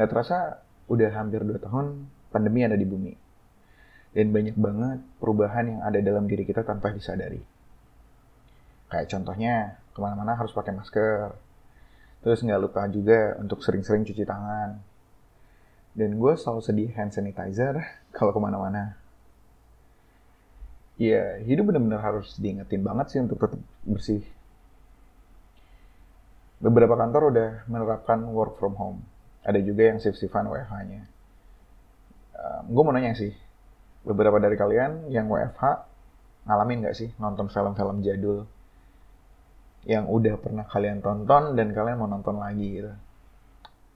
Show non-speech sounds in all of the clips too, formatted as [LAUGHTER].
nggak terasa udah hampir dua tahun pandemi ada di bumi. Dan banyak banget perubahan yang ada dalam diri kita tanpa disadari. Kayak contohnya, ke mana-mana harus pakai masker. Terus nggak lupa juga untuk sering-sering cuci tangan. Dan gue selalu sedia hand sanitizer [LAUGHS] kalau ke mana-mana. Ya, hidup benar-benar harus diingetin banget sih untuk tetap bersih. Beberapa kantor udah menerapkan work from home. Ada juga yang shift-shiftan WFH-nya. Um, gue mau nanya sih, beberapa dari kalian yang WFH ngalamin nggak sih nonton film-film jadul yang udah pernah kalian tonton dan kalian mau nonton lagi gitu.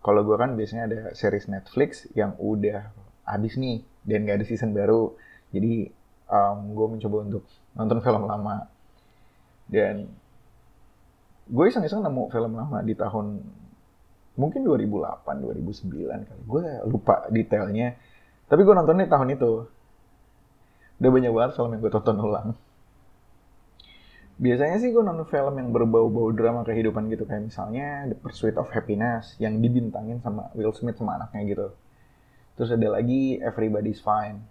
Kalau gue kan biasanya ada series Netflix yang udah habis nih dan gak ada season baru. Jadi um, gue mencoba untuk nonton film lama. Dan gue iseng-iseng nemu film lama di tahun mungkin 2008, 2009 kali. Gue lupa detailnya. Tapi gue nontonnya tahun itu. Udah banyak banget film yang gue tonton ulang biasanya sih gue nonton film yang berbau-bau drama kehidupan gitu kayak misalnya The Pursuit of Happiness yang dibintangin sama Will Smith sama anaknya gitu. Terus ada lagi Everybody's Fine.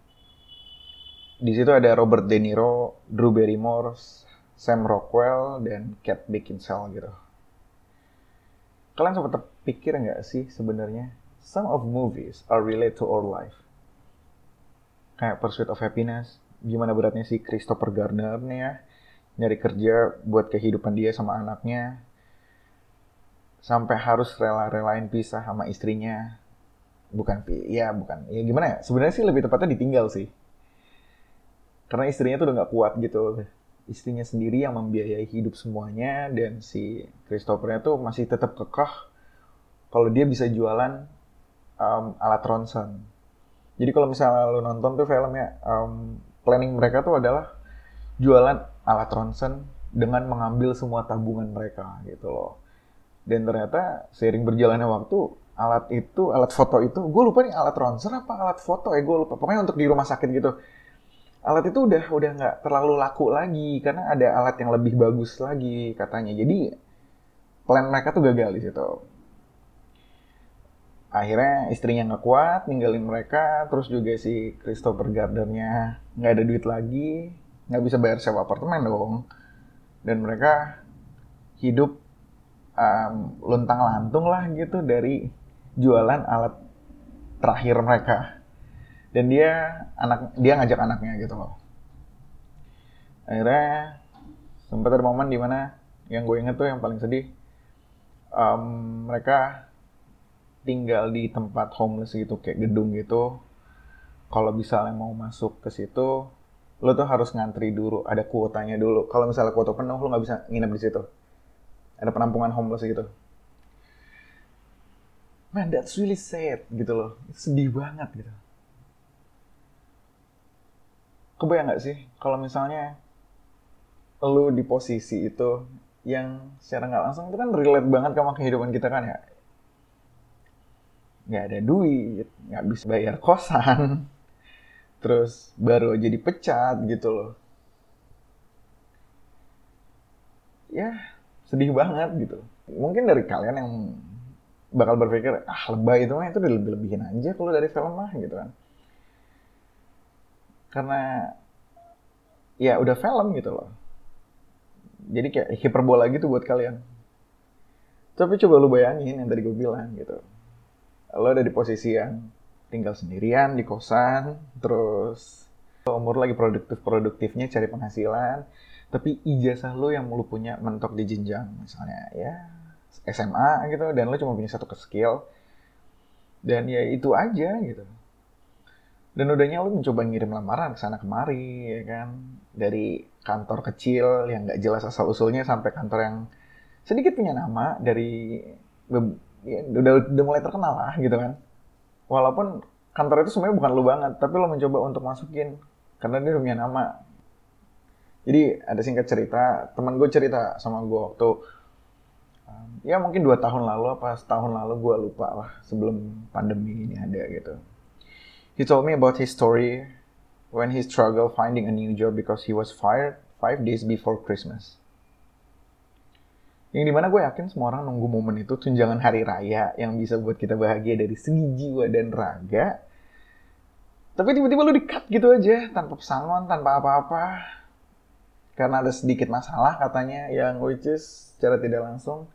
Di situ ada Robert De Niro, Drew Barrymore, Sam Rockwell dan Kate Beckinsale gitu. Kalian sempat terpikir nggak sih sebenarnya some of movies are related to our life? Kayak Pursuit of Happiness, gimana beratnya si Christopher Gardner nih ya, nyari kerja buat kehidupan dia sama anaknya sampai harus rela-relain pisah sama istrinya. Bukan ya bukan ya gimana ya sebenarnya sih lebih tepatnya ditinggal sih. Karena istrinya tuh udah nggak kuat gitu. Istrinya sendiri yang membiayai hidup semuanya dan si Christophernya tuh masih tetap kekeh kalau dia bisa jualan um, alat ronsen jadi kalau misalnya lo nonton tuh filmnya um, planning mereka tuh adalah jualan alat ronsen dengan mengambil semua tabungan mereka gitu loh. Dan ternyata seiring berjalannya waktu alat itu, alat foto itu, gue lupa nih alat ronsen apa alat foto ya gue lupa. Pokoknya untuk di rumah sakit gitu. Alat itu udah udah nggak terlalu laku lagi karena ada alat yang lebih bagus lagi katanya. Jadi plan mereka tuh gagal di situ. Akhirnya istrinya nggak kuat, ninggalin mereka, terus juga si Christopher Gardner-nya nggak ada duit lagi, nggak bisa bayar sewa apartemen dong. Dan mereka hidup um, luntang lantung lah gitu dari jualan alat terakhir mereka. Dan dia anak dia ngajak anaknya gitu loh. Akhirnya sempat ada momen di mana yang gue inget tuh yang paling sedih um, mereka tinggal di tempat homeless gitu kayak gedung gitu kalau misalnya mau masuk ke situ lo tuh harus ngantri dulu, ada kuotanya dulu. Kalau misalnya kuota penuh, lo nggak bisa nginep di situ. Ada penampungan homeless gitu. Man, that's really sad gitu loh. Sedih banget gitu. Kebayang nggak sih kalau misalnya lo di posisi itu yang secara nggak langsung itu kan relate banget sama kehidupan kita kan ya. Nggak ada duit, nggak bisa bayar kosan, [LAUGHS] terus baru aja dipecat gitu loh. Ya sedih banget gitu. Mungkin dari kalian yang bakal berpikir ah lebay itu mah itu lebih-lebihin aja kalau dari film mah gitu kan. Karena ya udah film gitu loh. Jadi kayak hiperbola gitu buat kalian. Tapi coba lu bayangin yang tadi gue bilang gitu lo ada di posisi yang tinggal sendirian di kosan, terus umur lagi produktif-produktifnya cari penghasilan, tapi ijazah lo yang lo punya mentok di jenjang misalnya ya SMA gitu dan lo cuma punya satu skill dan ya itu aja gitu. Dan udahnya lo mencoba ngirim lamaran ke sana kemari ya kan dari kantor kecil yang nggak jelas asal usulnya sampai kantor yang sedikit punya nama dari ya, udah udah mulai terkenal lah gitu kan walaupun kantor itu sebenarnya bukan lu banget, tapi lo mencoba untuk masukin karena dia punya nama. Jadi ada singkat cerita, teman gue cerita sama gue waktu um, ya mungkin dua tahun lalu apa setahun lalu gue lupa lah sebelum pandemi ini ada gitu. He told me about his story when he struggled finding a new job because he was fired five days before Christmas. Yang di mana gue yakin semua orang nunggu momen itu tunjangan hari raya yang bisa buat kita bahagia dari segi jiwa dan raga. Tapi tiba-tiba lu di-cut gitu aja, tanpa pesangon, tanpa apa-apa. Karena ada sedikit masalah katanya yang which is secara tidak langsung.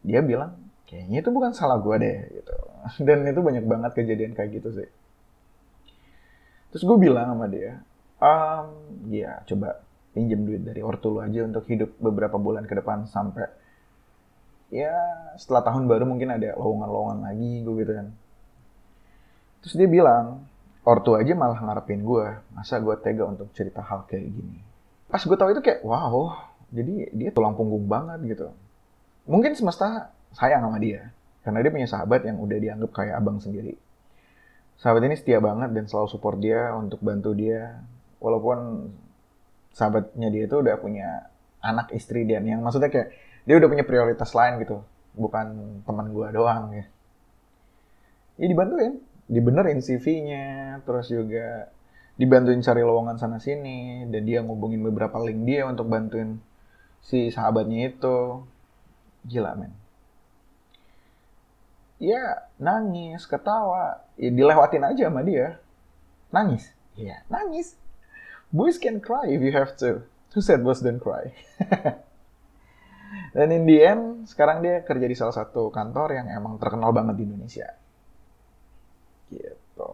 Dia bilang, kayaknya itu bukan salah gue deh gitu. [LAUGHS] Dan itu banyak banget kejadian kayak gitu sih. Terus gue bilang sama dia, um, ya coba pinjam duit dari ortu lu aja untuk hidup beberapa bulan ke depan sampai ya setelah tahun baru mungkin ada lowongan-lowongan lagi gue gitu kan. Terus dia bilang ortu aja malah ngarepin gue masa gue tega untuk cerita hal kayak gini? Pas gue tahu itu kayak wow jadi dia tulang punggung banget gitu. Mungkin semesta sayang sama dia karena dia punya sahabat yang udah dianggap kayak abang sendiri. Sahabat ini setia banget dan selalu support dia untuk bantu dia walaupun sahabatnya dia itu udah punya anak istri dan yang maksudnya kayak dia udah punya prioritas lain gitu bukan teman gue doang ya. Ya dibantuin dibenerin CV-nya terus juga dibantuin cari lowongan sana sini dan dia ngubungin beberapa link dia untuk bantuin si sahabatnya itu. Gila men. Ya nangis ketawa. Ya dilewatin aja sama dia. Nangis? Ya nangis boys can cry if you have to. Who said boys don't cry? [LAUGHS] Dan in the end, sekarang dia kerja di salah satu kantor yang emang terkenal banget di Indonesia. Gitu.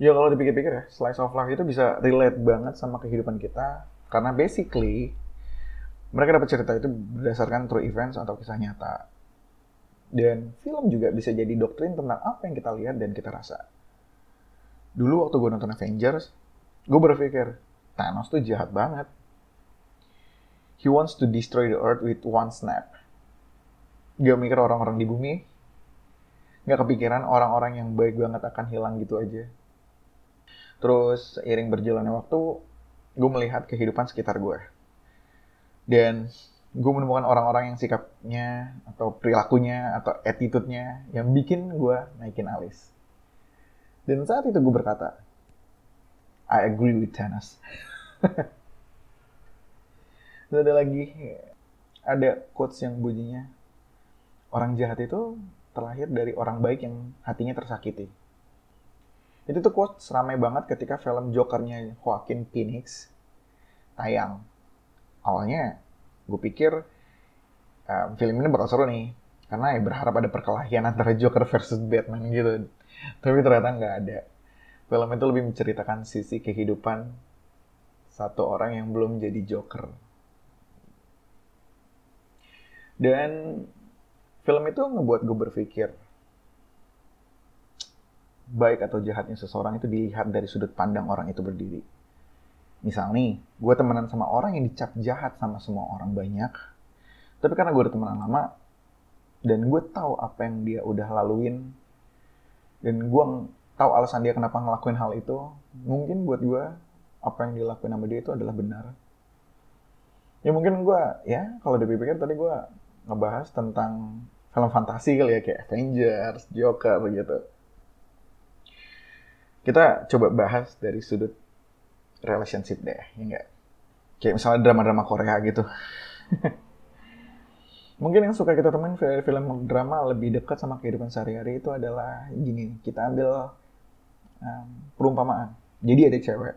Ya kalau dipikir-pikir ya, slice of life itu bisa relate banget sama kehidupan kita. Karena basically, mereka dapat cerita itu berdasarkan true events atau kisah nyata. Dan film juga bisa jadi doktrin tentang apa yang kita lihat dan kita rasa. Dulu waktu gue nonton Avengers, gue berpikir Thanos tuh jahat banget. He wants to destroy the earth with one snap. Gak mikir orang-orang di bumi. Gak kepikiran orang-orang yang baik banget akan hilang gitu aja. Terus seiring berjalannya waktu, gue melihat kehidupan sekitar gue. Dan gue menemukan orang-orang yang sikapnya atau perilakunya atau attitude-nya yang bikin gue naikin alis. Dan saat itu gue berkata, I agree with Thanos. [LAUGHS] Terus ada lagi, ada quotes yang bunyinya, orang jahat itu terlahir dari orang baik yang hatinya tersakiti. Itu tuh quotes ramai banget ketika film Jokernya Joaquin Phoenix tayang. Awalnya gue pikir um, film ini bakal seru nih, karena ya berharap ada perkelahian antara Joker versus Batman gitu. Tapi ternyata nggak ada film itu lebih menceritakan sisi kehidupan satu orang yang belum jadi Joker. Dan film itu ngebuat gue berpikir, baik atau jahatnya seseorang itu dilihat dari sudut pandang orang itu berdiri. Misal nih, gue temenan sama orang yang dicap jahat sama semua orang banyak, tapi karena gue udah temenan lama, dan gue tahu apa yang dia udah laluin, dan gue tahu alasan dia kenapa ngelakuin hal itu, mungkin buat gue apa yang dilakuin sama dia itu adalah benar. Ya mungkin gue, ya kalau dipikir tadi gue ngebahas tentang film fantasi kali ya, kayak Avengers, Joker gitu. Kita coba bahas dari sudut relationship deh, ya enggak? Kayak misalnya drama-drama Korea gitu. [LAUGHS] mungkin yang suka kita temuin film drama lebih dekat sama kehidupan sehari-hari itu adalah gini kita ambil um, perumpamaan. Jadi ada cewek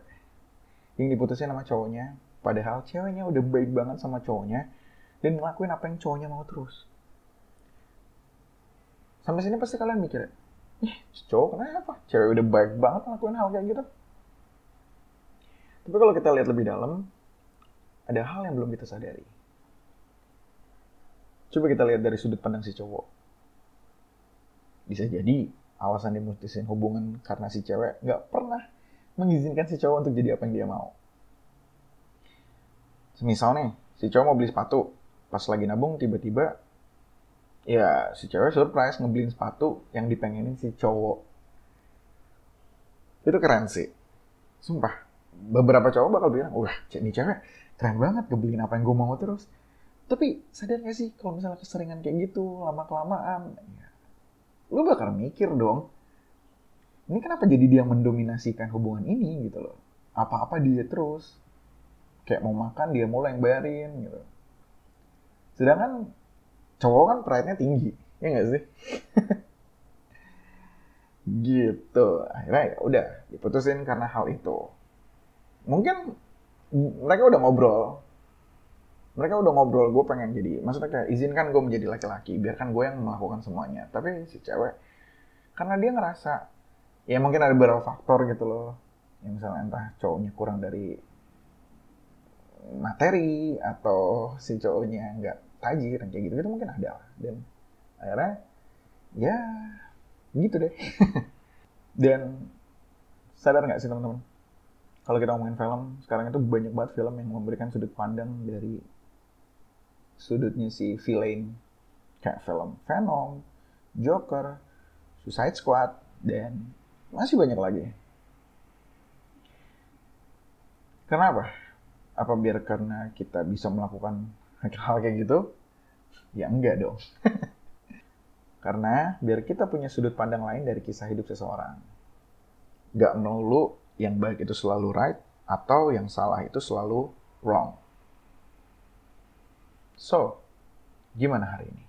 yang diputusin sama cowoknya, padahal ceweknya udah baik banget sama cowoknya dan ngelakuin apa yang cowoknya mau terus. Sampai sini pasti kalian mikir, ih cowok kenapa? Cewek udah baik banget ngelakuin hal kayak gitu. Tapi kalau kita lihat lebih dalam, ada hal yang belum kita sadari. Coba kita lihat dari sudut pandang si cowok. Bisa jadi alasan dia mutusin hubungan karena si cewek nggak pernah mengizinkan si cowok untuk jadi apa yang dia mau. Misal nih, si cowok mau beli sepatu, pas lagi nabung tiba-tiba ya si cewek surprise ngebeliin sepatu yang dipengenin si cowok. Itu keren sih. Sumpah. Beberapa cowok bakal bilang, wah ini cewek keren banget ngebeliin apa yang gue mau terus. Tapi sadar gak sih kalau misalnya keseringan kayak gitu, lama-kelamaan, ya lu bakal mikir dong ini kenapa jadi dia mendominasikan hubungan ini gitu loh apa-apa dia terus kayak mau makan dia mulai yang bayarin gitu Sedangkan cowok kan pride-nya tinggi, ya nggak sih? [LAUGHS] gitu. Akhirnya ya udah diputusin karena hal itu. Mungkin mereka udah ngobrol. Mereka udah ngobrol, gue pengen jadi, maksudnya kayak izinkan gue menjadi laki-laki, biarkan gue yang melakukan semuanya. Tapi si cewek, karena dia ngerasa, ya mungkin ada beberapa faktor gitu loh. Yang misalnya entah cowoknya kurang dari materi, atau si cowoknya nggak tajir, kayak gitu, itu mungkin ada lah. Dan akhirnya, ya gitu deh. [LAUGHS] Dan sadar nggak sih teman-teman? Kalau kita ngomongin film, sekarang itu banyak banget film yang memberikan sudut pandang dari sudutnya si villain. Kayak film Venom, Joker, Suicide Squad, dan masih banyak lagi. Kenapa? Apa biar karena kita bisa melakukan hal kayak gitu? Ya enggak dong. [LAUGHS] Karena biar kita punya sudut pandang lain dari kisah hidup seseorang. Gak melulu yang baik itu selalu right, atau yang salah itu selalu wrong. So, gimana hari ini?